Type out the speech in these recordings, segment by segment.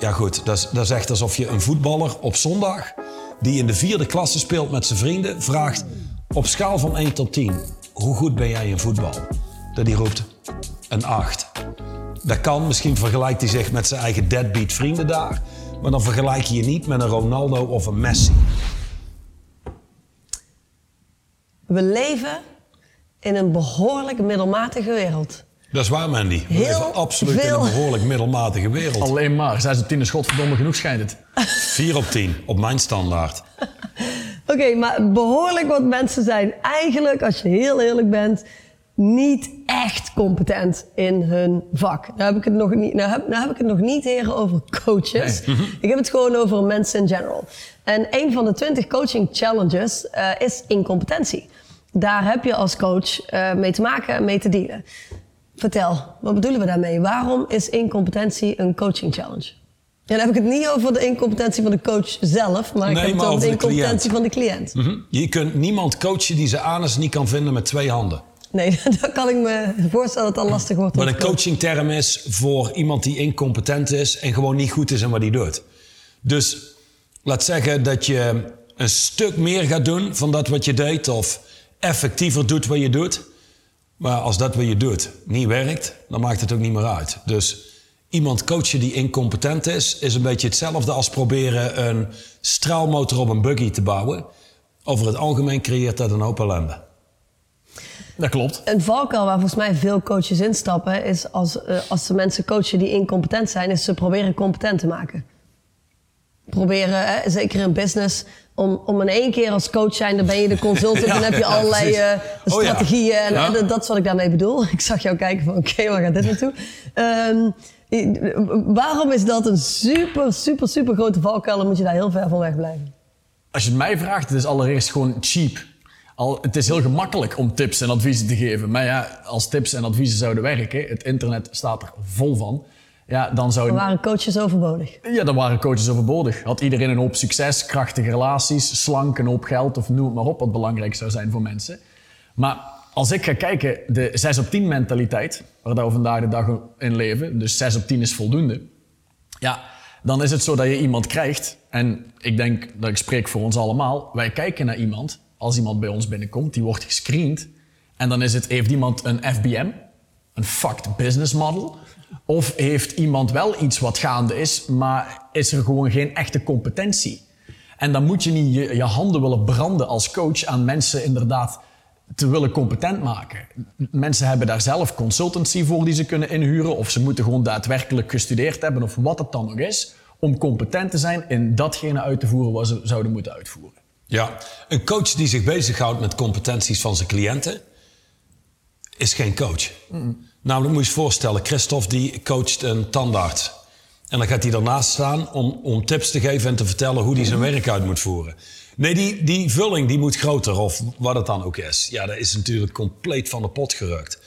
Ja goed, dat is, echt alsof je een voetballer op zondag... die in de vierde klasse speelt met zijn vrienden... vraagt op schaal van 1 tot 10... hoe goed ben jij in voetbal? Dat hij roept een 8. Dat kan, misschien vergelijkt hij zich met zijn eigen deadbeat vrienden daar... maar dan vergelijk je je niet met een Ronaldo of een Messi. We leven in een behoorlijk middelmatige wereld. Dat is waar, Mandy. We Heel leven absoluut in een behoorlijk middelmatige wereld. Alleen maar. 6 op 10 is godverdomme genoeg, schijnt het. 4 op 10, op mijn standaard. Oké, maar behoorlijk wat mensen zijn eigenlijk, als je heel eerlijk bent, niet echt competent in hun vak. Nou heb ik het nog niet, nou heb, nou heb ik het nog niet heren over coaches. Ik heb het gewoon over mensen in general. En een van de 20 coaching challenges eh, is incompetentie. Daar heb je als coach eh, mee te maken en mee te dealen. Vertel, wat bedoelen we daarmee? Waarom is incompetentie een coaching challenge? Ja, dan heb ik het niet over de incompetentie van de coach zelf, maar ik Nee, heb het maar over de incompetentie van de cliënt. Mhm. Je kunt niemand coachen die zijn anus niet kan vinden met twee handen. Nee, dan kan ik me voorstellen dat het al lastig wordt. Wat een coachingterm is voor iemand die incompetent is en gewoon niet goed is in wat hij doet. Dus laat zeggen dat je een stuk meer gaat doen van dat wat je deed of effectiever doet wat je doet. Maar als dat wat je doet niet werkt, dan maakt het ook niet meer uit. Dus iemand coachen die incompetent is, is een beetje hetzelfde als proberen een straalmotor op een buggy te bouwen. Over het algemeen creëert dat een hoop ellende. Dat klopt. Een valkuil waar volgens mij veel coaches instappen, is als, eh, als ze mensen coachen die incompetent zijn, is ze proberen competent te maken. Proberen, hè, zeker in business, om, om in één keer als coach zijn, dan ben je de consultant Ja, en heb je ja, allerlei eh, Oh ja. strategieën. En dat, is wat ik daarmee bedoel. Ik zag jou kijken van, oké, waar gaat dit naartoe? Ehm, waarom is dat een super, super, super grote valkuil en moet je daar heel ver van weg blijven? Als je het mij vraagt, het is allereerst gewoon cheap. Al, het is heel gemakkelijk om tips en adviezen te geven. Maar ja, als tips en adviezen zouden werken, het internet staat er vol van. Ja, dan zou waren coaches overbodig. Ja, dan waren coaches overbodig. Had iedereen een hoop succes, krachtige relaties, slank, een hoop geld of noem het maar op wat belangrijk zou zijn voor mensen. Maar als ik ga kijken, de 6 op 10 mentaliteit, waar we vandaag de dag in leven, dus 6 op 10 is voldoende. Ja, dan is het zo dat je iemand krijgt. En ik denk dat ik spreek voor ons allemaal. Wij kijken naar iemand, als iemand bij ons binnenkomt, die wordt gescreend. En dan is het, heeft iemand een FBM, een fucked business model? Of heeft iemand wel iets wat gaande is, maar is er gewoon geen echte competentie? En dan moet je niet je, je handen willen branden als coach aan mensen inderdaad te willen competent maken. Mensen hebben daar zelf consultancy voor die ze kunnen inhuren, of ze moeten gewoon daadwerkelijk gestudeerd hebben, of wat het dan ook is, om competent te zijn in datgene uit te voeren wat ze zouden moeten uitvoeren. Ja, een coach die zich bezighoudt met competenties van zijn cliënten is geen coach. Namelijk moet je je voorstellen, Christophe die coacht een tandarts. En dan gaat hij ernaast staan om, om tips te geven en te vertellen hoe hij zijn werk uit moet voeren. Nee, die, die vulling die moet groter of wat het dan ook is. Ja, dat is natuurlijk compleet van de pot gerukt.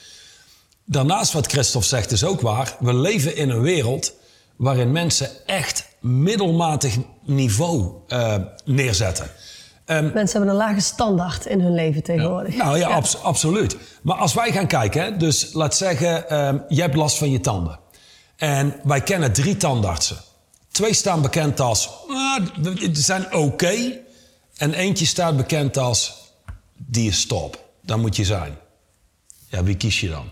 Daarnaast wat Christophe zegt is ook waar. We leven in een wereld waarin mensen echt middelmatig niveau eh, neerzetten. Mensen hebben een lage standaard in hun leven tegenwoordig. Nou ja, abs- absoluut. Maar als wij gaan kijken, hè, dus laat zeggen, ehm jij hebt last van je tanden. En wij kennen drie tandartsen. Twee staan bekend als, ah, ze zijn oké. En eentje staat bekend als, die is top. Daar moet je zijn. Ja, wie kies je dan?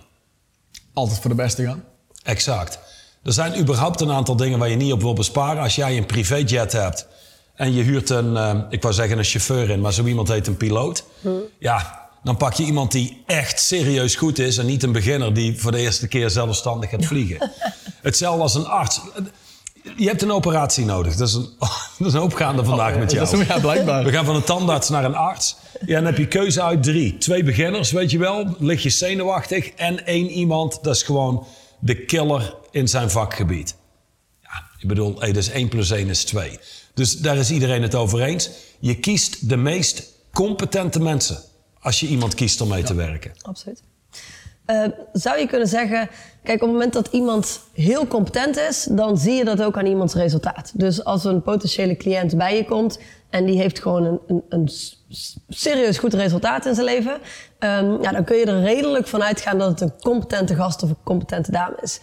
Altijd voor de beste gaan. Exact. Er zijn überhaupt een aantal dingen waar je niet op wil besparen. Als jij een privéjet hebt en je huurt een, eh, ik wou zeggen een chauffeur in, maar zo iemand heet een piloot. Ja, dan pak je iemand die echt serieus goed is en niet een beginner die voor de eerste keer zelfstandig gaat vliegen. Hetzelfde als een arts. Je hebt een operatie nodig. Dat is een, dat is een opgaande vandaag met jou. Dat is, ja, blijkbaar. We gaan van een tandarts naar een arts. Ja, dan heb je keuze uit drie. Twee beginners, weet je wel. Lig je zenuwachtig. En één iemand, dat is gewoon de killer in zijn vakgebied. Ja, ik bedoel, hey, dus 1 plus 1 is 2. Dus daar is iedereen het over eens. Je kiest de meest competente mensen als je iemand kiest om mee te werken. Absoluut. Eh, zou je kunnen zeggen, kijk, op het moment dat iemand heel competent is, dan zie je dat ook aan iemands resultaat. Dus als een potentiële cliënt bij je komt en die heeft gewoon een, een, een serieus goed resultaat in zijn leven, ehm, ja, dan kun je er redelijk van uitgaan dat het een competente gast of een competente dame is.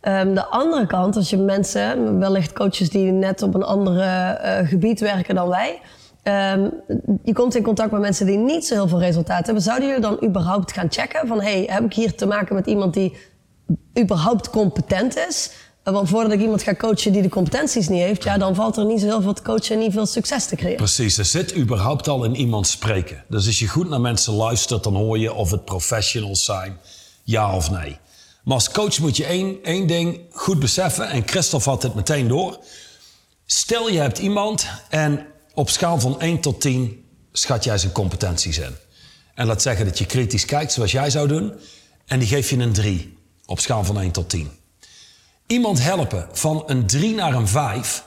Ehm, de andere kant, als je mensen, wellicht coaches die net op een andere eh, gebied werken dan wij, ehm, je komt in contact met mensen die niet zo heel veel resultaat hebben. Zouden jullie dan überhaupt gaan checken van, hey, heb ik hier te maken met iemand die überhaupt competent is? Eh, Want voordat ik iemand ga coachen die de competenties niet heeft, ja, dan valt er niet zo heel veel te coachen en niet veel succes te creëren. Precies, er zit überhaupt al in iemand spreken. Dus als je goed naar mensen luistert, dan hoor je of het professionals zijn, ja of nee. Maar als coach moet je één, één ding goed beseffen, en Christophe had het meteen door. Stel je hebt iemand en op schaal van 1 tot 10 schat jij zijn competenties in. En laat zeggen dat je kritisch kijkt zoals jij zou doen, en die geef je een 3 op schaal van 1 tot 10. Iemand helpen van een 3 naar een 5,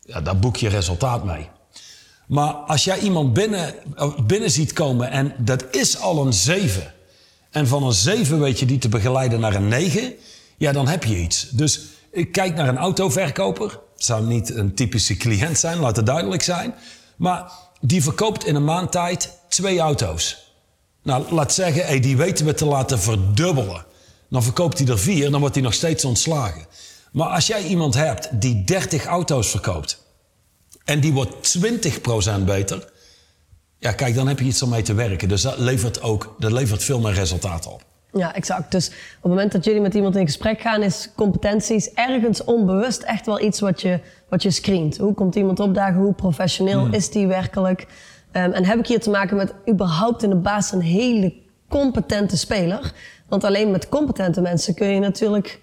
ja, daar boek je resultaat mee. Maar als jij iemand binnen, eh, binnen ziet komen en dat is al een 7. En van een 7 weet je die te begeleiden naar een 9. Ja, dan heb je iets. Dus ik kijk naar een autoverkoper. Zou niet een typische cliënt zijn, laat het duidelijk zijn. Maar die verkoopt in een maand tijd twee auto's. Nou, laat zeggen, hey, die weten we te laten verdubbelen. Dan verkoopt hij er vier, dan wordt hij nog steeds ontslagen. Maar als jij iemand hebt die 30 auto's verkoopt en die wordt 20% beter, ja, kijk, dan heb je iets om mee te werken. Dus dat levert ook dat levert veel meer resultaten op. Ja, exact. Dus op het moment dat jullie met iemand in gesprek gaan, is competenties ergens onbewust echt wel iets wat je, wat je screent. Hoe komt iemand opdagen? Hoe professioneel is die werkelijk? Ehm, en heb ik hier te maken met überhaupt in de basis een hele competente speler? Want alleen met competente mensen kun je natuurlijk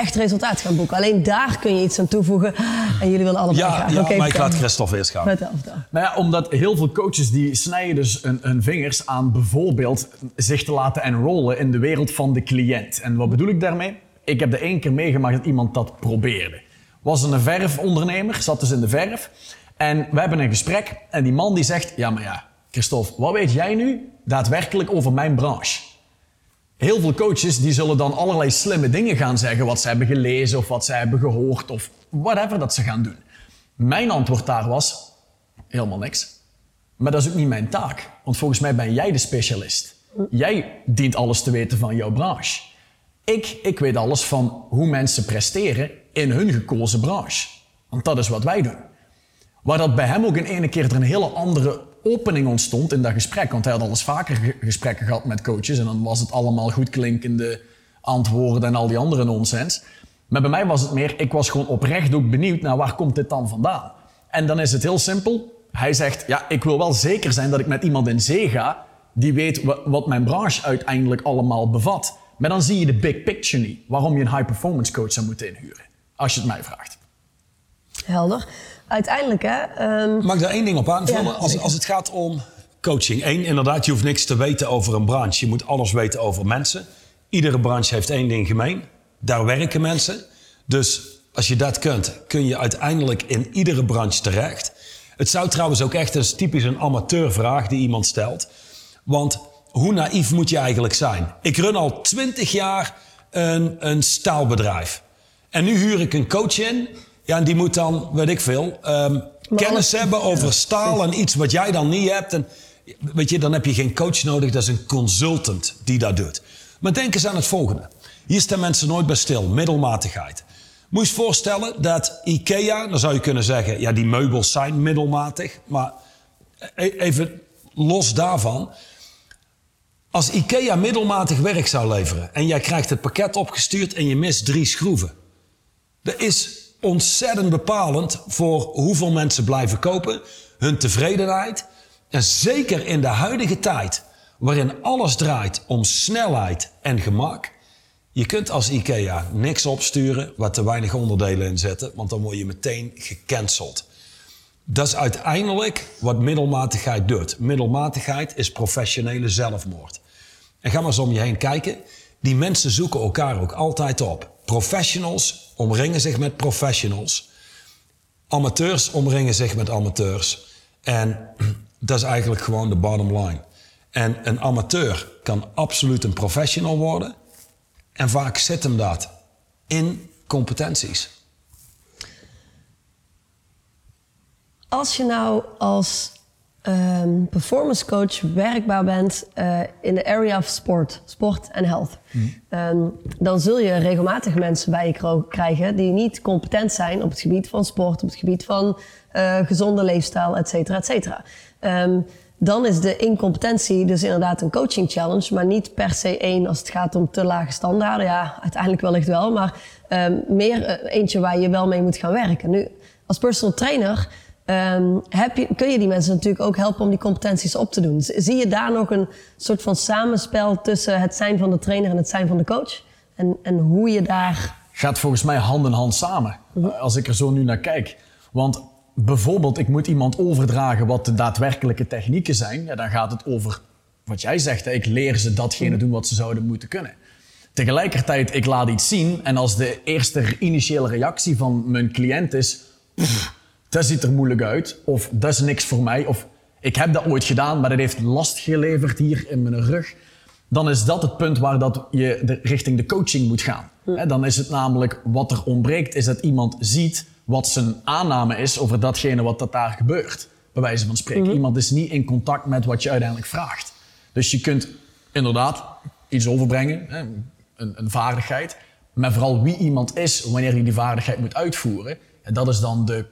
echt resultaat gaan boeken. Alleen daar kun je iets aan toevoegen. En jullie willen allebei Ja, graag. ja Oké, maar ik laat Christophe eerst gaan. Vertel, vertel. Nou ja, omdat heel veel coaches die snijden dus hun, hun vingers aan bijvoorbeeld zich te laten enrollen in de wereld van de cliënt. En wat bedoel ik daarmee? Ik heb de één keer meegemaakt dat iemand dat probeerde. Was een verfondernemer, zat dus in de verf. En we hebben een gesprek en die man die zegt, ja maar ja, Christophe, wat weet jij nu daadwerkelijk over mijn branche? Heel veel coaches die zullen dan allerlei slimme dingen gaan zeggen, wat ze hebben gelezen of wat ze hebben gehoord of whatever dat ze gaan doen. Mijn antwoord daar was, helemaal niks. Maar dat is ook niet mijn taak, want volgens mij ben jij de specialist. Jij dient alles te weten van jouw branche. Ik, ik weet alles van hoe mensen presteren in hun gekozen branche. Want dat is wat wij doen. Waar dat bij hem ook in ene keer er een hele andere opening ontstond in dat gesprek. Want hij had al eens vaker ge- gesprekken gehad met coaches. En dan was het allemaal goed klinkende antwoorden en al die andere nonsens. Maar bij mij was het meer, ik was gewoon oprecht ook benieuwd naar waar komt dit dan vandaan. En dan is het heel simpel. Hij zegt, ja, ik wil wel zeker zijn dat ik met iemand in zee ga die weet wa- wat mijn branche uiteindelijk allemaal bevat. Maar dan zie je de big picture niet. Waarom je een high performance coach zou moeten inhuren. Als je het mij vraagt. Helder. Uiteindelijk, hè. ehm, Mag ik daar één ding op aanvullen? Ja, als, als het gaat om coaching. Eén, inderdaad, je hoeft niks te weten over een branche. Je moet alles weten over mensen. Iedere branche heeft één ding gemeen. Daar werken mensen. Dus als je dat kunt, kun je uiteindelijk in iedere branche terecht. Het zou trouwens ook echt, is typisch een amateurvraag die iemand stelt. Want hoe naïef moet je eigenlijk zijn? Ik run al twintig jaar een, een staalbedrijf. En nu huur ik een coach in. Ja, en die moet dan, weet ik veel, ehm, kennis hebben over staal en iets wat jij dan niet hebt. En, weet je, dan heb je geen coach nodig, dat is een consultant die dat doet. Maar denk eens aan het volgende. Hier staan mensen nooit bij stil, middelmatigheid. Moet je voorstellen dat IKEA, dan zou je kunnen zeggen, ja, die meubels zijn middelmatig. Maar e- even los daarvan. Als IKEA middelmatig werk zou leveren en jij krijgt het pakket opgestuurd en je mist drie schroeven. Dat is ontzettend bepalend voor hoeveel mensen blijven kopen, hun tevredenheid. En zeker in de huidige tijd, waarin alles draait om snelheid en gemak. Je kunt als IKEA niks opsturen waar te weinig onderdelen in zitten, want dan word je meteen gecanceld. Dat is uiteindelijk wat middelmatigheid doet. Middelmatigheid is professionele zelfmoord. En ga maar eens om je heen kijken. Die mensen zoeken elkaar ook altijd op. Professionals omringen zich met professionals. Amateurs omringen zich met amateurs. En dat is eigenlijk gewoon de bottom line. En een amateur kan absoluut een professional worden. En vaak zit hem dat in competenties. Als je nou als ehm, performance coach werkbaar bent eh, in de area of sport, sport en health, ehm, dan zul je regelmatig mensen bij je krijgen die niet competent zijn op het gebied van sport, op het gebied van eh, gezonde leefstijl, et cetera, et cetera. Ehm, dan is de incompetentie dus inderdaad een coaching challenge, maar niet per se één als het gaat om te lage standaarden. Ja, uiteindelijk wellicht wel, maar meer eh, eentje waar je wel mee moet gaan werken. Nu, als personal trainer ehm, heb kun je die mensen natuurlijk ook helpen om die competenties op te doen. Zie je daar nog een soort van samenspel tussen het zijn van de trainer en het zijn van de coach? En, en hoe je daar. gaat volgens mij hand in hand samen. Als ik er zo nu naar kijk. Want bijvoorbeeld, ik moet iemand overdragen wat de daadwerkelijke technieken zijn. Ja, dan gaat het over wat jij zegt. Ik leer ze datgene doen wat ze zouden moeten kunnen. Tegelijkertijd, ik laat iets zien. En als de eerste initiële reactie van mijn cliënt is... "Pff, dat ziet er moeilijk uit. Of dat is niks voor mij. Of ik heb dat ooit gedaan, maar dat heeft last geleverd hier in mijn rug dan is dat het punt waar dat je de, richting de coaching moet gaan. Hè, dan is het namelijk wat er ontbreekt, is dat iemand ziet wat zijn aanname is over datgene wat dat daar gebeurt. Bij wijze van spreken. Iemand is niet in contact met wat je uiteindelijk vraagt. Dus je kunt inderdaad iets overbrengen, een, een vaardigheid. Maar vooral wie iemand is wanneer hij die vaardigheid moet uitvoeren. En dat is dan de,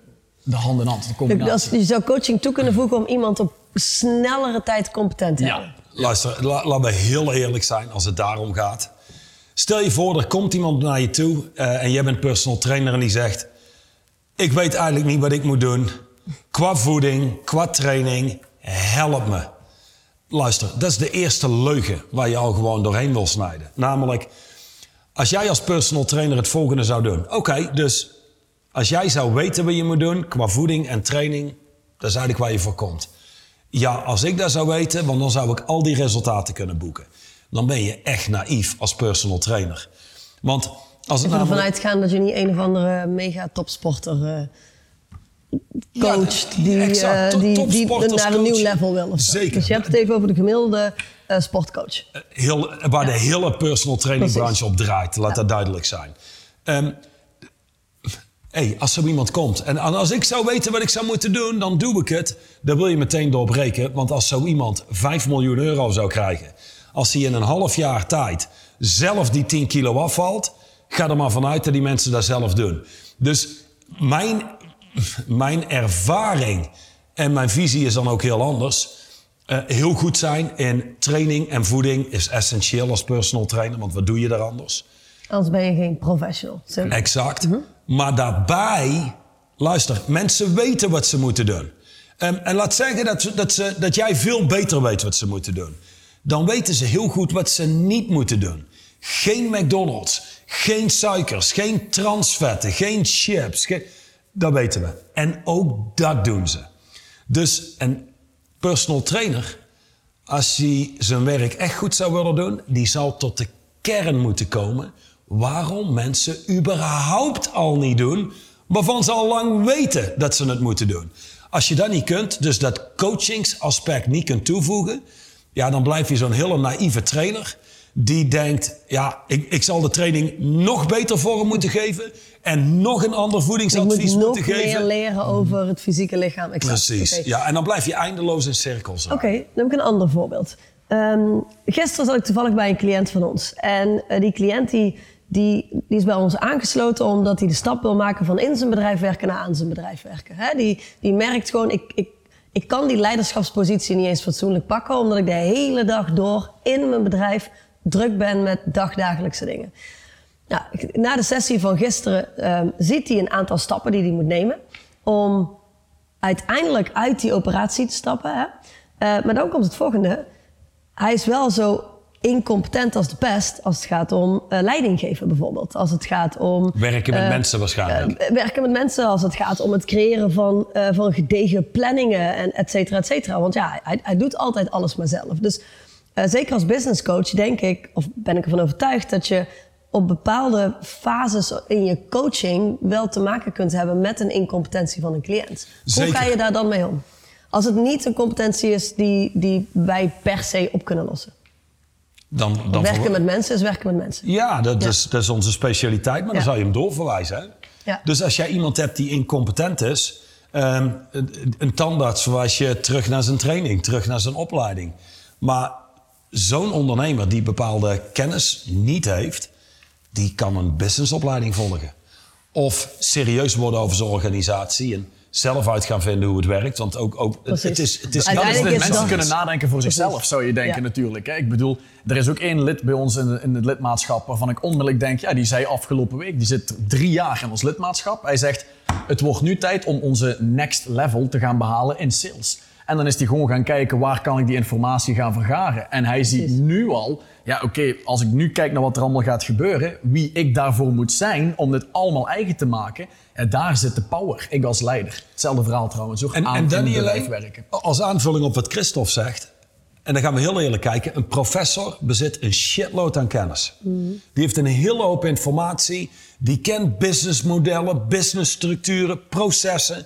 de hand in hand, de combinatie. Als, je zou coaching toe kunnen voegen om iemand op snellere tijd competent te hebben. Ja, Luister, la- laten we heel eerlijk zijn als het daarom gaat. Stel je voor, er komt iemand naar je toe eh, en jij bent personal trainer en die zegt... Ik weet eigenlijk niet wat ik moet doen. Qua voeding, qua training, help me. Luister, dat is de eerste leugen waar je al gewoon doorheen wil snijden. Namelijk, als jij als personal trainer het volgende zou doen. Oké, dus als jij zou weten wat je moet doen qua voeding en training, dat is eigenlijk waar je voor komt. Ja, als ik dat zou weten, want dan zou ik al die resultaten kunnen boeken. Dan ben je echt naïef als personal trainer. Want als het ervan uitgaan dat je niet een of andere mega topsporter eh, coacht Ja, die, exact. eh, die, die naar een nieuw level wil. Zeker. Dus je hebt het even over de gemiddelde eh, sportcoach. heel, waar de hele personal training branche op draait. Laat dat duidelijk zijn. Ehm hey, als zo iemand komt en als ik zou weten wat ik zou moeten doen, dan doe ik het. Dan wil je meteen doorbreken. Want als zo iemand 5 miljoen euro zou krijgen, als hij in een half jaar tijd zelf die 10 kilo afvalt, ga er maar vanuit dat die mensen dat zelf doen. Dus mijn, mijn ervaring en mijn visie is dan ook heel anders. Eh, heel goed zijn in training en voeding is essentieel als personal trainer, want wat doe je daar anders? Anders ben je geen professional. Exact. Maar daarbij, luister, mensen weten wat ze moeten doen. Ehm, en laat zeggen dat, dat, ze, dat jij veel beter weet wat ze moeten doen. Dan weten ze heel goed wat ze niet moeten doen. Geen McDonald's, geen suikers, geen transvetten, geen chips. Dat weten we. En ook dat doen ze. Dus een personal trainer, als hij zijn werk echt goed zou willen doen, die zou tot de kern moeten komen waarom mensen überhaupt al niet doen, waarvan ze al lang weten dat ze het moeten doen. Als je dat niet kunt, dus dat coachingsaspect niet kunt toevoegen, ja, dan blijf je zo'n hele naïeve trainer die denkt, ja, ik, ik zal de training nog beter vorm moeten geven en nog een ander Ik voedingsadvies moet nog moeten meer geven. leren over het fysieke lichaam. Exact. Precies. Ja, en dan blijf je eindeloos in cirkels. Oké, dan heb ik een ander voorbeeld. Ehm, gisteren zat ik toevallig bij een cliënt van ons. En eh, die cliënt die, die, die is bij ons aangesloten omdat hij de stap wil maken van in zijn bedrijf werken naar aan zijn bedrijf werken. Die, die merkt gewoon, ik, ik, ik kan die leiderschapspositie niet eens fatsoenlijk pakken, omdat ik de hele dag door in mijn bedrijf druk ben met dagdagelijkse dingen. Nou, na de sessie van gisteren ehm, ziet hij een aantal stappen die hij moet nemen om uiteindelijk uit die operatie te stappen. Hè? Eh, maar dan komt het volgende. Hij is wel zo incompetent als de pest als het gaat om eh, leiding geven bijvoorbeeld. Als het gaat om... Werken met eh, mensen waarschijnlijk. eh, werken met mensen als het gaat om het creëren van, van gedegen planningen en et cetera, et cetera. Want ja, hij, hij doet altijd alles maar zelf. Dus zeker als business coach denk ik, of ben ik ervan overtuigd, dat je op bepaalde fases in je coaching wel te maken kunt hebben met een incompetentie van een cliënt. Zeker. Hoe ga je daar dan mee om? Als het niet een competentie is die, die wij per se op kunnen lossen. Dan, dan werken met mensen is werken met mensen. Ja, dat, Is, dat is onze specialiteit, maar dan zou je hem doorverwijzen. Hè? Ja. Dus als jij iemand hebt die incompetent is, Ehm, een, een tandarts verwijs je terug naar zijn training, terug naar zijn opleiding. Maar zo'n ondernemer die bepaalde kennis niet heeft, die kan een businessopleiding volgen. Of serieus worden over zijn organisatie en zelf uit gaan vinden hoe het werkt. Want ook, ook het, Precies. het is, het is is is mensen kunnen nadenken voor zichzelf, Precies. zou je denken Ja. natuurlijk. Hè? Ik bedoel, er is ook één lid bij ons in, de- in het lidmaatschap waarvan ik onmiddellijk denk, ja, die zei afgelopen week, die zit drie jaar in ons lidmaatschap. Hij zegt, het wordt nu tijd om onze next level te gaan behalen in sales. En dan is hij gewoon gaan kijken, waar kan ik die informatie gaan vergaren? En hij ziet Precies. nu al, ja oké, als ik nu kijk naar wat er allemaal gaat gebeuren, wie ik daarvoor moet zijn om dit allemaal eigen te maken, en daar zit de power, ik als leider. Hetzelfde verhaal trouwens, ook En, aan en in dan het niet bedrijf alleen, werken. als aanvulling op wat Christophe zegt. En dan gaan we heel eerlijk kijken. Een professor bezit een shitload aan kennis. Die heeft een hele hoop informatie. Die kent businessmodellen, businessstructuren, processen.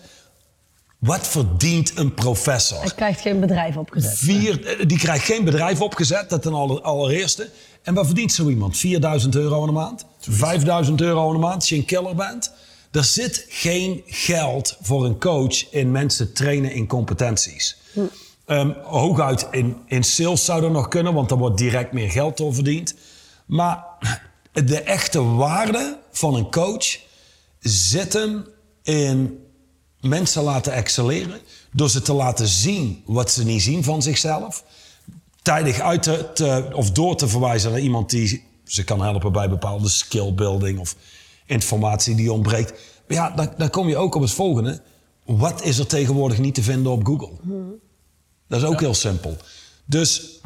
Wat verdient een professor? Hij krijgt geen bedrijf opgezet. Vier, eh, die krijgt geen bedrijf opgezet, dat ten aller- allereerste. En wat verdient zo iemand? 4000 euro in de maand? 5000 euro in de maand als je een killer bent? Er zit geen geld voor een coach in mensen trainen in competenties. Ehm, hooguit in, in sales zou dat nog kunnen, want daar wordt direct meer geld door verdiend. Maar de echte waarde van een coach zit hem in mensen laten excelleren. Door ze te laten zien wat ze niet zien van zichzelf. Tijdig uit te, te- of door te verwijzen naar iemand die ze kan helpen bij bepaalde skillbuilding of informatie die ontbreekt. Maar ja, dan, dan kom je ook op het volgende. Wat is er tegenwoordig niet te vinden op Google? Dat is ook heel simpel. Dus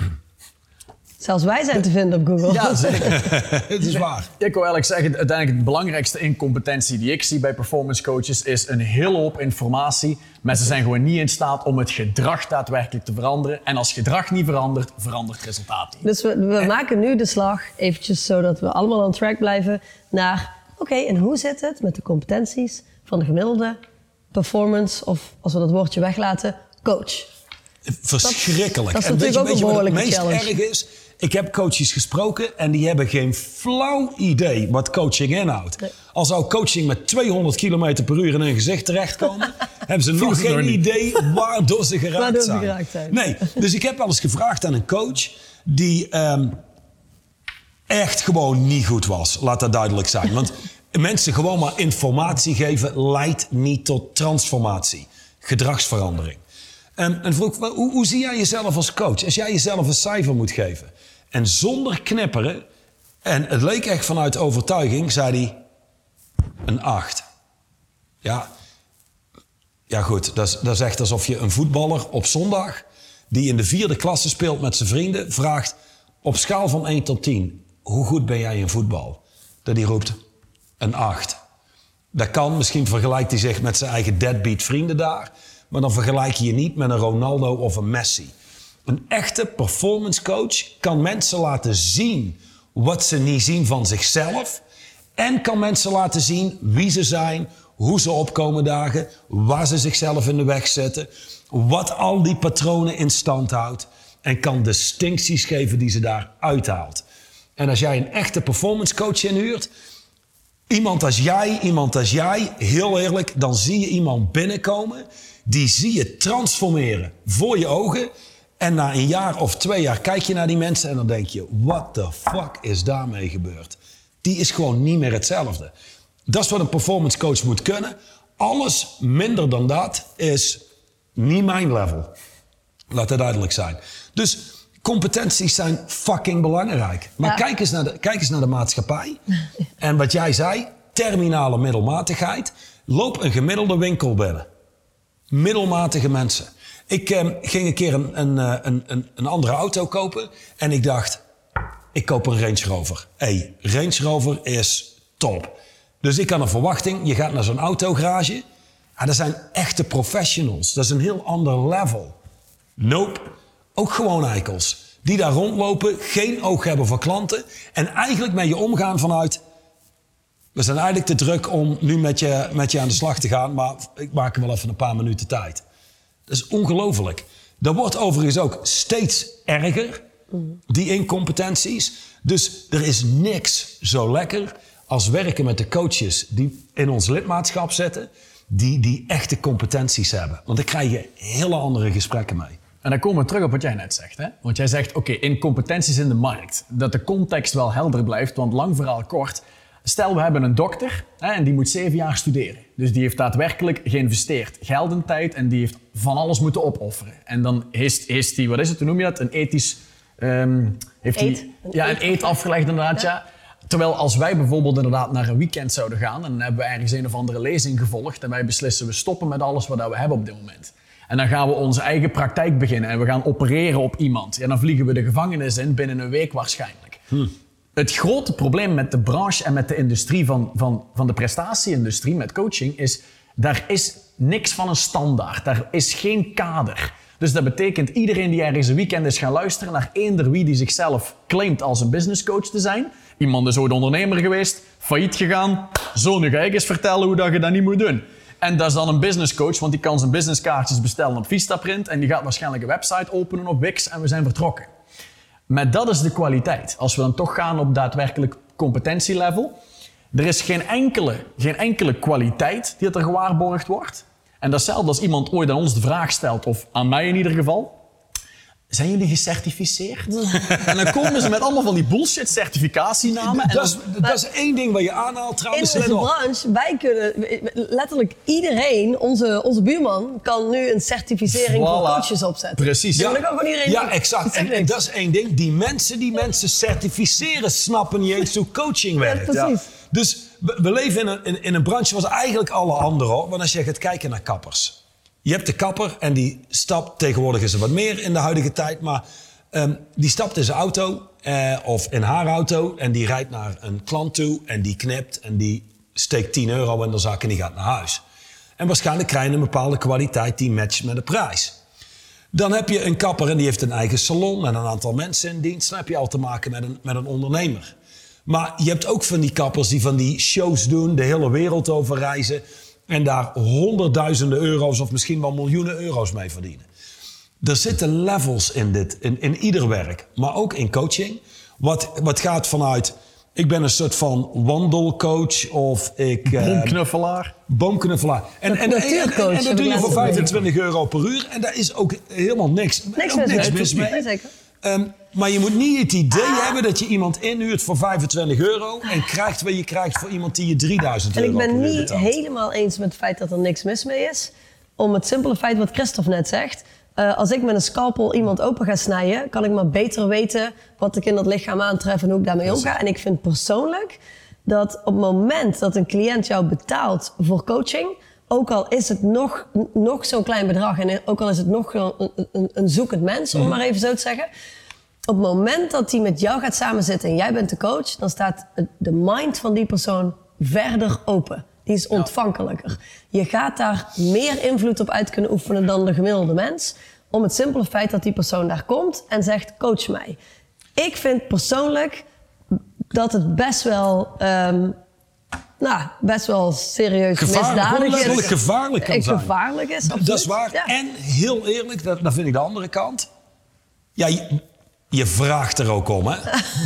Zelfs wij zijn te vinden op Google. Ja, zeker. het is waar. Ik wil eigenlijk zeggen, uiteindelijk het belangrijkste incompetentie die ik zie bij performance coaches is een hele hoop informatie. Mensen zijn gewoon niet in staat om het gedrag daadwerkelijk te veranderen. En als gedrag niet verandert, verandert het resultaat niet. Dus we, we maken nu de slag, eventjes zodat we allemaal on track blijven, naar... Oké, en hoe zit het met de competenties van de gemiddelde performance... of als we dat woordje weglaten, coach? Verschrikkelijk. dat is en weet natuurlijk je, ook weet je een wat het behoorlijke meest challenge. erg is? Ik heb coaches gesproken en die hebben geen flauw idee wat coaching inhoudt. Nee. Al zou coaching met 200 km per uur in hun gezicht terechtkomen, hebben ze nog ze geen niet. idee waardoor ze geraakt Waardoor ze zijn. geraakt zijn. Nee, dus ik heb wel eens gevraagd aan een coach die ehm, echt gewoon niet goed was. Laat dat duidelijk zijn. Want mensen gewoon maar informatie geven leidt niet tot transformatie, gedragsverandering. En, en vroeg, hoe zie jij jezelf als coach? Als jij jezelf een cijfer moet geven. En zonder knipperen, en het leek echt vanuit overtuiging, zei hij een 8. Ja, ja goed, dat is, dat echt alsof je een voetballer op zondag... die in de vierde klasse speelt met zijn vrienden... vraagt op schaal van 1 tot 10... hoe goed ben jij in voetbal? Dat hij roept een 8. Dat kan, misschien vergelijkt hij zich met zijn eigen deadbeat vrienden daar... maar dan vergelijk je je niet met een Ronaldo of een Messi. Een echte performance coach kan mensen laten zien... wat ze niet zien van zichzelf... En kan mensen laten zien wie ze zijn, hoe ze opkomen dagen, waar ze zichzelf in de weg zetten, wat al die patronen in stand houdt. En kan distincties geven die ze daar uithaalt. En als jij een echte performance coach inhuurt, iemand als jij, iemand als jij, heel eerlijk, dan zie je iemand binnenkomen, die zie je transformeren voor je ogen. En na een jaar of twee jaar kijk je naar die mensen en dan denk je, what the fuck is daarmee gebeurd? Die is gewoon niet meer hetzelfde. Dat is wat een performance coach moet kunnen. Alles minder dan dat is niet mijn level. Laat dat duidelijk zijn. Dus competenties zijn fucking belangrijk. Maar Ja. kijk, eens naar de, kijk eens naar de maatschappij. En wat jij zei, terminale middelmatigheid. Loop een gemiddelde winkel binnen. Middelmatige mensen. Ik eh, ging een keer een, eh, een, een, een andere auto kopen. En ik dacht, ik koop een Range Rover. hey, Range Rover is top. Dus ik had een verwachting. Je gaat naar zo'n autogarage. Ja, dat zijn echte professionals. Dat is een heel ander level. Nope. Ook gewoon eikels. Die daar rondlopen, geen oog hebben voor klanten. En eigenlijk met je omgaan vanuit... We zijn eigenlijk te druk om nu met je, met je aan de slag te gaan. Maar ik maak er wel even een paar minuten tijd. Dat is ongelooflijk. Dat wordt overigens ook steeds erger, die incompetenties. Dus er is niks zo lekker als werken met de coaches die in ons lidmaatschap zitten. die, die echte competenties hebben. Want daar krijg je hele andere gesprekken mee. En dan komen we terug op wat jij net zegt. Hè? Want jij zegt, oké, in competenties in de markt. Dat de context wel helder blijft, want lang verhaal kort. Stel, we hebben een dokter hè, en die moet zeven jaar studeren. Dus die heeft daadwerkelijk geïnvesteerd. Geld en tijd en die heeft van alles moeten opofferen. En dan heeft, heeft hij, wat is het, hoe noem je dat? Een ethisch... ehm, heeft Eet. hij, Een ja, een eet afgelegd inderdaad, ja. Terwijl als wij bijvoorbeeld inderdaad naar een weekend zouden gaan... en dan hebben we ergens een of andere lezing gevolgd... en wij beslissen, we stoppen met alles wat we hebben op dit moment. En dan gaan we onze eigen praktijk beginnen en we gaan opereren op iemand. Ja, dan vliegen we de gevangenis in binnen een week waarschijnlijk. Het grote probleem met de branche en met de industrie van, van, van de prestatieindustrie, met coaching, is daar is niks van een standaard. Daar is geen kader. Dus dat betekent iedereen die ergens een weekend is gaan luisteren naar eender wie die zichzelf claimt als een businesscoach te zijn. Iemand is ooit ondernemer geweest, failliet gegaan. Zo, nu ga ik eens vertellen hoe dat je dat niet moet doen. En dat is dan een businesscoach, want die kan zijn businesskaartjes bestellen op Vistaprint en die gaat waarschijnlijk een website openen op Wix en we zijn vertrokken. Maar dat is de kwaliteit. Als we dan toch gaan op daadwerkelijk competentielevel. Er is geen enkele, geen enkele kwaliteit die er gewaarborgd wordt. En datzelfde als iemand ooit aan ons de vraag stelt, of aan mij in ieder geval. Zijn jullie gecertificeerd? en dan komen ze met allemaal van die bullshit certificatienamen. En Dat is, dat is één ding wat je aanhaalt In trouwens. onze let op. branche, wij kunnen letterlijk iedereen, onze, onze buurman, kan nu een certificering voor coaches opzetten. Precies. Ja, dat kan gewoon iedereen Ja, doen. exact. En, dat is één ding. Die mensen die mensen certificeren, snappen niet eens hoe coaching werkt. precies. Dus we, we leven in een, in, in een branche zoals eigenlijk alle anderen. Hoor. Want als je gaat kijken naar kappers. Je hebt de kapper en die stapt, tegenwoordig is er wat meer in de huidige tijd, maar ehm, die stapt in zijn auto eh, of in haar auto en die rijdt naar een klant toe en die knipt en die steekt 10 euro in de zak en die gaat naar huis. En waarschijnlijk krijg je een bepaalde kwaliteit die matcht met de prijs. Dan heb je een kapper en die heeft een eigen salon en een aantal mensen in dienst. Dan heb je al te maken met een, met een ondernemer. Maar je hebt ook van die kappers die van die shows doen, de hele wereld over reizen. En daar honderdduizenden euro's of misschien wel miljoenen euro's mee verdienen. Er zitten levels in dit, in, in ieder werk, maar ook in coaching. Wat, wat gaat vanuit, ik ben een soort van wandelcoach of ik... eh, Boomknuffelaar. Boomknuffelaar. En, en, en, dat doe je voor gezien. 25 euro per uur. En daar is ook helemaal niks, Niks ook mis niks mee. mis mee. Nee, zeker. Ehm, maar je moet niet het idee hebben dat je iemand inhuurt voor 25 euro... en krijgt wat je krijgt voor iemand die je 3000 En euro ik ben niet betaalt. helemaal eens met het feit dat er niks mis mee is. Om het simpele feit wat Christophe net zegt. Eh, als ik met een scalpel iemand open ga snijden, kan ik maar beter weten wat ik in dat lichaam aantref en hoe ik daarmee omga. En ik vind persoonlijk dat op het moment dat een cliënt jou betaalt voor coaching, ook al is het nog, nog zo'n klein bedrag en ook al is het nog een, een, een zoekend mens, om maar even zo te zeggen. Op het moment dat hij met jou gaat samenzitten en jij bent de coach, dan staat de mind van die persoon verder open. Die is ontvankelijker. Je gaat daar meer invloed op uit kunnen oefenen dan de gemiddelde mens. Om het simpele feit dat die persoon daar komt en zegt: coach mij. Ik vind persoonlijk dat het best wel, ehm, nou, best wel serieus Gevaarlijk, misdadig is. gevaarlijk kan Eh, zijn. Gevaarlijk is, Dat is waar. Ja. En heel eerlijk, dat, dat vind ik de andere kant. Ja, je, je vraagt er ook om, hè?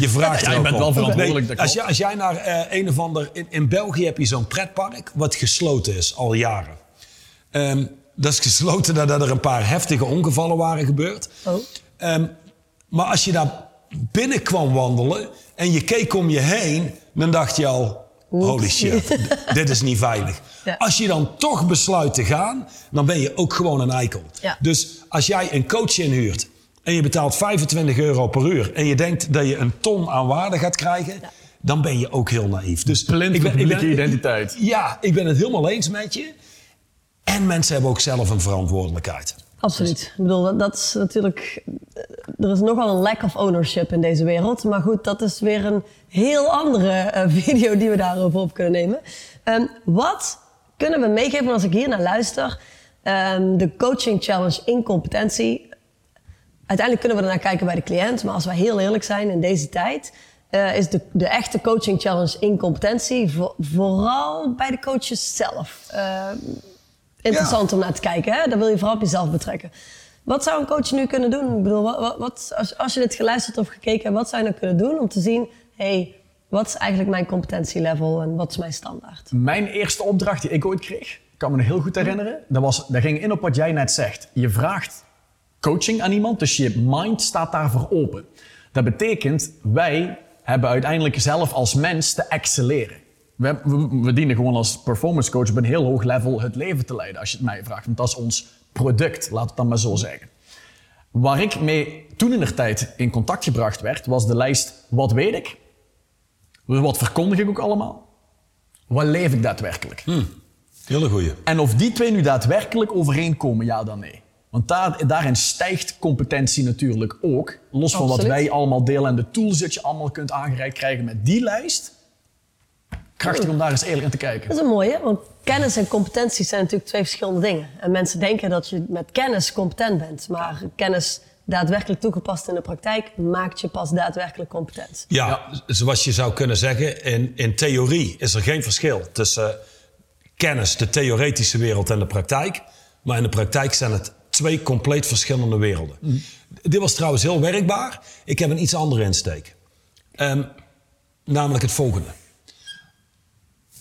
Je vraagt Ja, er je ook bent om. wel verantwoordelijk, dat als, jij, als jij naar eh, een of ander... In, in België heb je zo'n pretpark wat gesloten is, al jaren. Ehm, dat is gesloten nadat er een paar heftige ongevallen waren gebeurd. Oh. Ehm, maar als je daar binnen kwam wandelen en je keek om je heen, dan dacht je al: holy shit, dit is niet veilig. Ja. Als je dan toch besluit te gaan, dan ben je ook gewoon een eikel. Ja. Dus als jij een coach inhuurt en je betaalt 25 euro per uur en je denkt dat je een ton aan waarde gaat krijgen, dan ben je ook heel naïef. Dus Blind voor publieke identiteit. Ja, ik ben het helemaal eens met je. En mensen hebben ook zelf een verantwoordelijkheid. Absoluut. Ik bedoel, dat, dat is natuurlijk... eh, Er is nogal een lack of ownership in deze wereld. Maar goed, dat is weer een heel andere eh, video die we daarover op kunnen nemen. Ehm, wat kunnen we meegeven als ik hier naar luister? Ehm, de coaching challenge incompetentie. Uiteindelijk kunnen we ernaar kijken bij de cliënt. Maar als we heel eerlijk zijn in deze tijd... eh, is de, de echte coaching challenge incompetentie voor- vooral bij de coaches zelf. Ehm, interessant om naar te kijken. Hè? Dat wil je vooral op jezelf betrekken. Wat zou een coach nu kunnen doen? Ik bedoel, wat, wat- wat, als, als je dit geluisterd of gekeken hebt, wat zou je nou kunnen doen om te zien... hey, wat is eigenlijk mijn competentielevel en wat is mijn standaard? Mijn eerste opdracht die ik ooit kreeg, kan me nog heel goed herinneren. Dat, was, dat ging in op wat jij net zegt. Je vraagt coaching aan iemand, dus je mind staat daarvoor open. Dat betekent, wij hebben uiteindelijk zelf als mens te excelleren. We, we, we dienen gewoon als performance coach op een heel hoog level het leven te leiden, als je het mij vraagt. Want dat is ons product, laat het dan maar zo zeggen. Waar ik mee toen in de tijd in contact gebracht werd, was de lijst wat weet ik? Wat verkondig ik ook allemaal? Wat leef ik daadwerkelijk? Hele goeie. En of die twee nu daadwerkelijk overeenkomen, ja dan nee. Want daar, daarin stijgt competentie natuurlijk ook. Los van wat wij allemaal delen en de tools dat je allemaal kunt aangereikt krijgen met die lijst. Krachtig om daar eens eerlijk in te kijken. Dat is een mooie, want kennis en competenties zijn natuurlijk twee verschillende dingen. En mensen denken dat je met kennis competent bent. Maar kennis daadwerkelijk toegepast in de praktijk maakt je pas daadwerkelijk competent. Ja, zoals je zou kunnen zeggen, in, in theorie is er geen verschil tussen kennis, de theoretische wereld en de praktijk. Maar in de praktijk zijn het twee compleet verschillende werelden. Dit was trouwens heel werkbaar. Ik heb een iets andere insteek. Ehm, namelijk het volgende.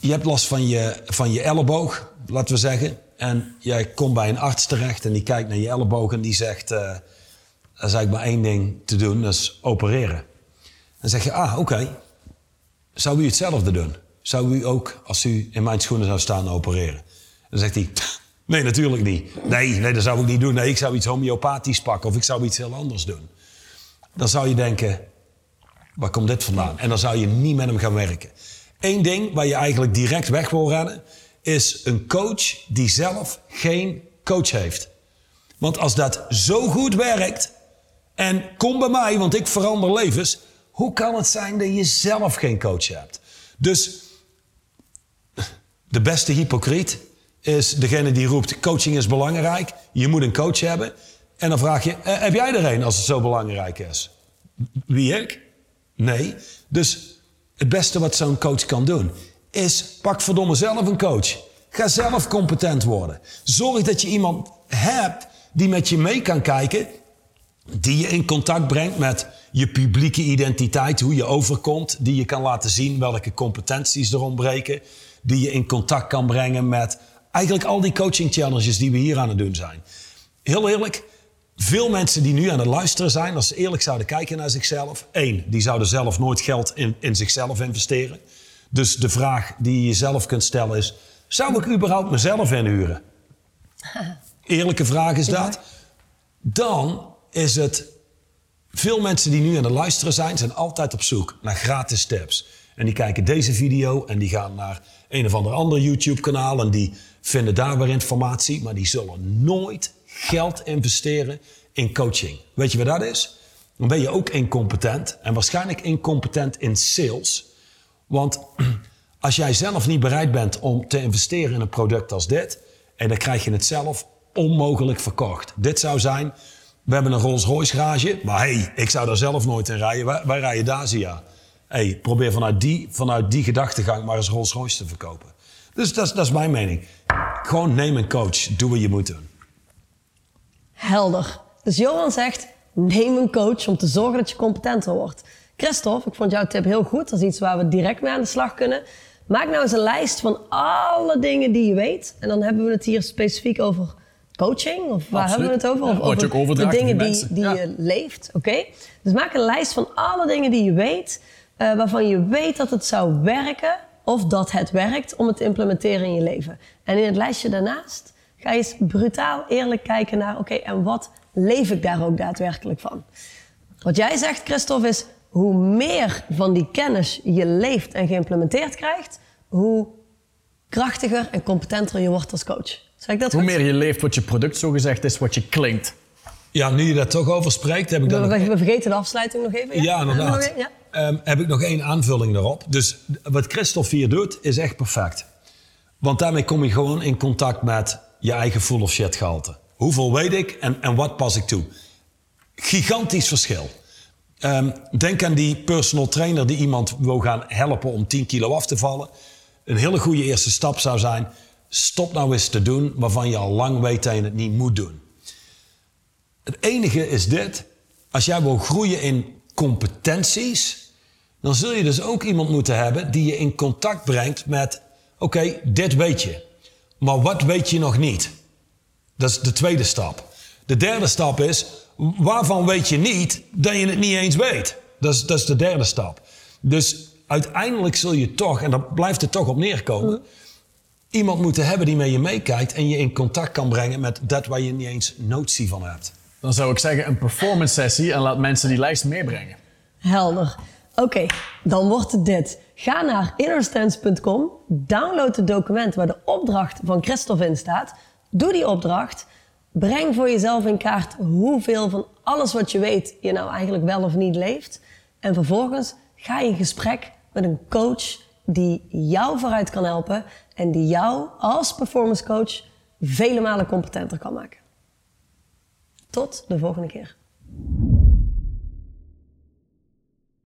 Je hebt last van je, van je elleboog, laten we zeggen. En jij komt bij een arts terecht en die kijkt naar je elleboog en die zegt... eh, er is eigenlijk maar één ding te doen, dat is opereren. Dan zeg je, ah, oké. Zou u hetzelfde doen? Zou u ook, als u in mijn schoenen zou staan, opereren? Dan zegt hij, nee, natuurlijk niet. Nee, nee, dat zou ik niet doen. Nee, ik zou iets homeopathisch pakken of ik zou iets heel anders doen. Dan zou je denken, waar komt dit vandaan? En dan zou je niet met hem gaan werken. Eén ding waar je eigenlijk direct weg wil rennen, is een coach die zelf geen coach heeft. Want als dat zo goed werkt, en kom bij mij, want ik verander levens, hoe kan het zijn dat je zelf geen coach hebt? Dus de beste hypocriet is degene die roept: coaching is belangrijk, je moet een coach hebben. En dan vraag je: eh, heb jij er een als het zo belangrijk is? Wie ik? Nee. Dus het beste wat zo'n coach kan doen is: pak verdomme zelf een coach. Ga zelf competent worden. Zorg dat je iemand hebt die met je mee kan kijken, die je in contact brengt met je publieke identiteit, hoe je overkomt, die je kan laten zien welke competenties er ontbreken, die je in contact kan brengen met eigenlijk al die coaching challenges die we hier aan het doen zijn. Heel eerlijk, veel mensen die nu aan het luisteren zijn, als ze eerlijk zouden kijken naar zichzelf, één, die zouden zelf nooit geld in, in zichzelf investeren. Dus de vraag die je jezelf kunt stellen is, zou ik überhaupt mezelf inhuren? Eerlijke vraag is dat. Dan is het. Veel mensen die nu aan het luisteren zijn, zijn altijd op zoek naar gratis tips. En die kijken deze video en die gaan naar een of ander ander YouTube-kanaal en die vinden daar weer informatie, maar die zullen nooit geld investeren in coaching. Weet je wat dat is? Dan ben je ook incompetent en waarschijnlijk incompetent in sales. Want als jij zelf niet bereid bent om te investeren in een product als dit, en dan krijg je het zelf onmogelijk verkocht. Dit zou zijn, we hebben een Rolls Royce garage, maar hey, ik zou daar zelf nooit in rijden. Wij, wij rijden Dacia. Hey, probeer vanuit die, vanuit die gedachtegang maar eens Rolls Royce te verkopen. Dus dat dat is mijn mening. Gewoon neem een coach, doe wat je moet doen. Helder. Dus Johan zegt, neem een coach om te zorgen dat je competenter wordt. Christophe, ik vond jouw tip heel goed. Dat is iets waar we direct mee aan de slag kunnen. Maak nou eens een lijst van alle dingen die je weet. En dan hebben we het hier specifiek over coaching. Of waar Absoluut. hebben we het over? Of over de dingen die, die Ja. je leeft. Oké? Dus maak een lijst van alle dingen die je weet. eh, waarvan je weet dat het zou werken. Of dat het werkt om het te implementeren in je leven. En in het lijstje daarnaast ga eens brutaal eerlijk kijken naar... oké, en wat leef ik daar ook daadwerkelijk van? Wat jij zegt, Christophe, is hoe meer van die kennis je leeft en geïmplementeerd krijgt, hoe krachtiger en competenter je wordt als coach. Zeg ik dat Hoe goed? meer je leeft wat je product zogezegd is, wat je klinkt. Ja, nu je daar toch over spreekt, heb ik dan We, nog we vergeten de afsluiting nog even. Ja, inderdaad. Ja. Ehm, heb ik nog één aanvulling daarop. Dus wat Christophe hier doet, is echt perfect. Want daarmee kom je gewoon in contact met je eigen full of shit gehalte. Hoeveel weet ik en, en wat pas ik toe? Gigantisch verschil. Ehm, denk aan die personal trainer die iemand wil gaan helpen om 10 kilo af te vallen. Een hele goede eerste stap zou zijn: stop nou eens te doen waarvan je al lang weet dat je het niet moet doen. Het enige is dit. Als jij wil groeien in competenties, dan zul je dus ook iemand moeten hebben die je in contact brengt met: oké, dit weet je. Maar wat weet je nog niet? Dat is de tweede stap. De derde stap is, waarvan weet je niet dat je het niet eens weet? Dat is, dat is de derde stap. Dus uiteindelijk zul je toch, en daar blijft het toch op neerkomen, iemand moeten hebben die met je meekijkt en je in contact kan brengen met dat waar je niet eens notie van hebt. Dan zou ik zeggen een performance sessie en laat mensen die lijst meebrengen. Helder. Oké, dan wordt het dit. Ga naar innerstance.com, download het document waar de opdracht van Christophe in staat. Doe die opdracht. Breng voor jezelf in kaart hoeveel van alles wat je weet je nou eigenlijk wel of niet leeft. En vervolgens ga je in gesprek met een coach die jou vooruit kan helpen en die jou als performance coach vele malen competenter kan maken. Tot de volgende keer.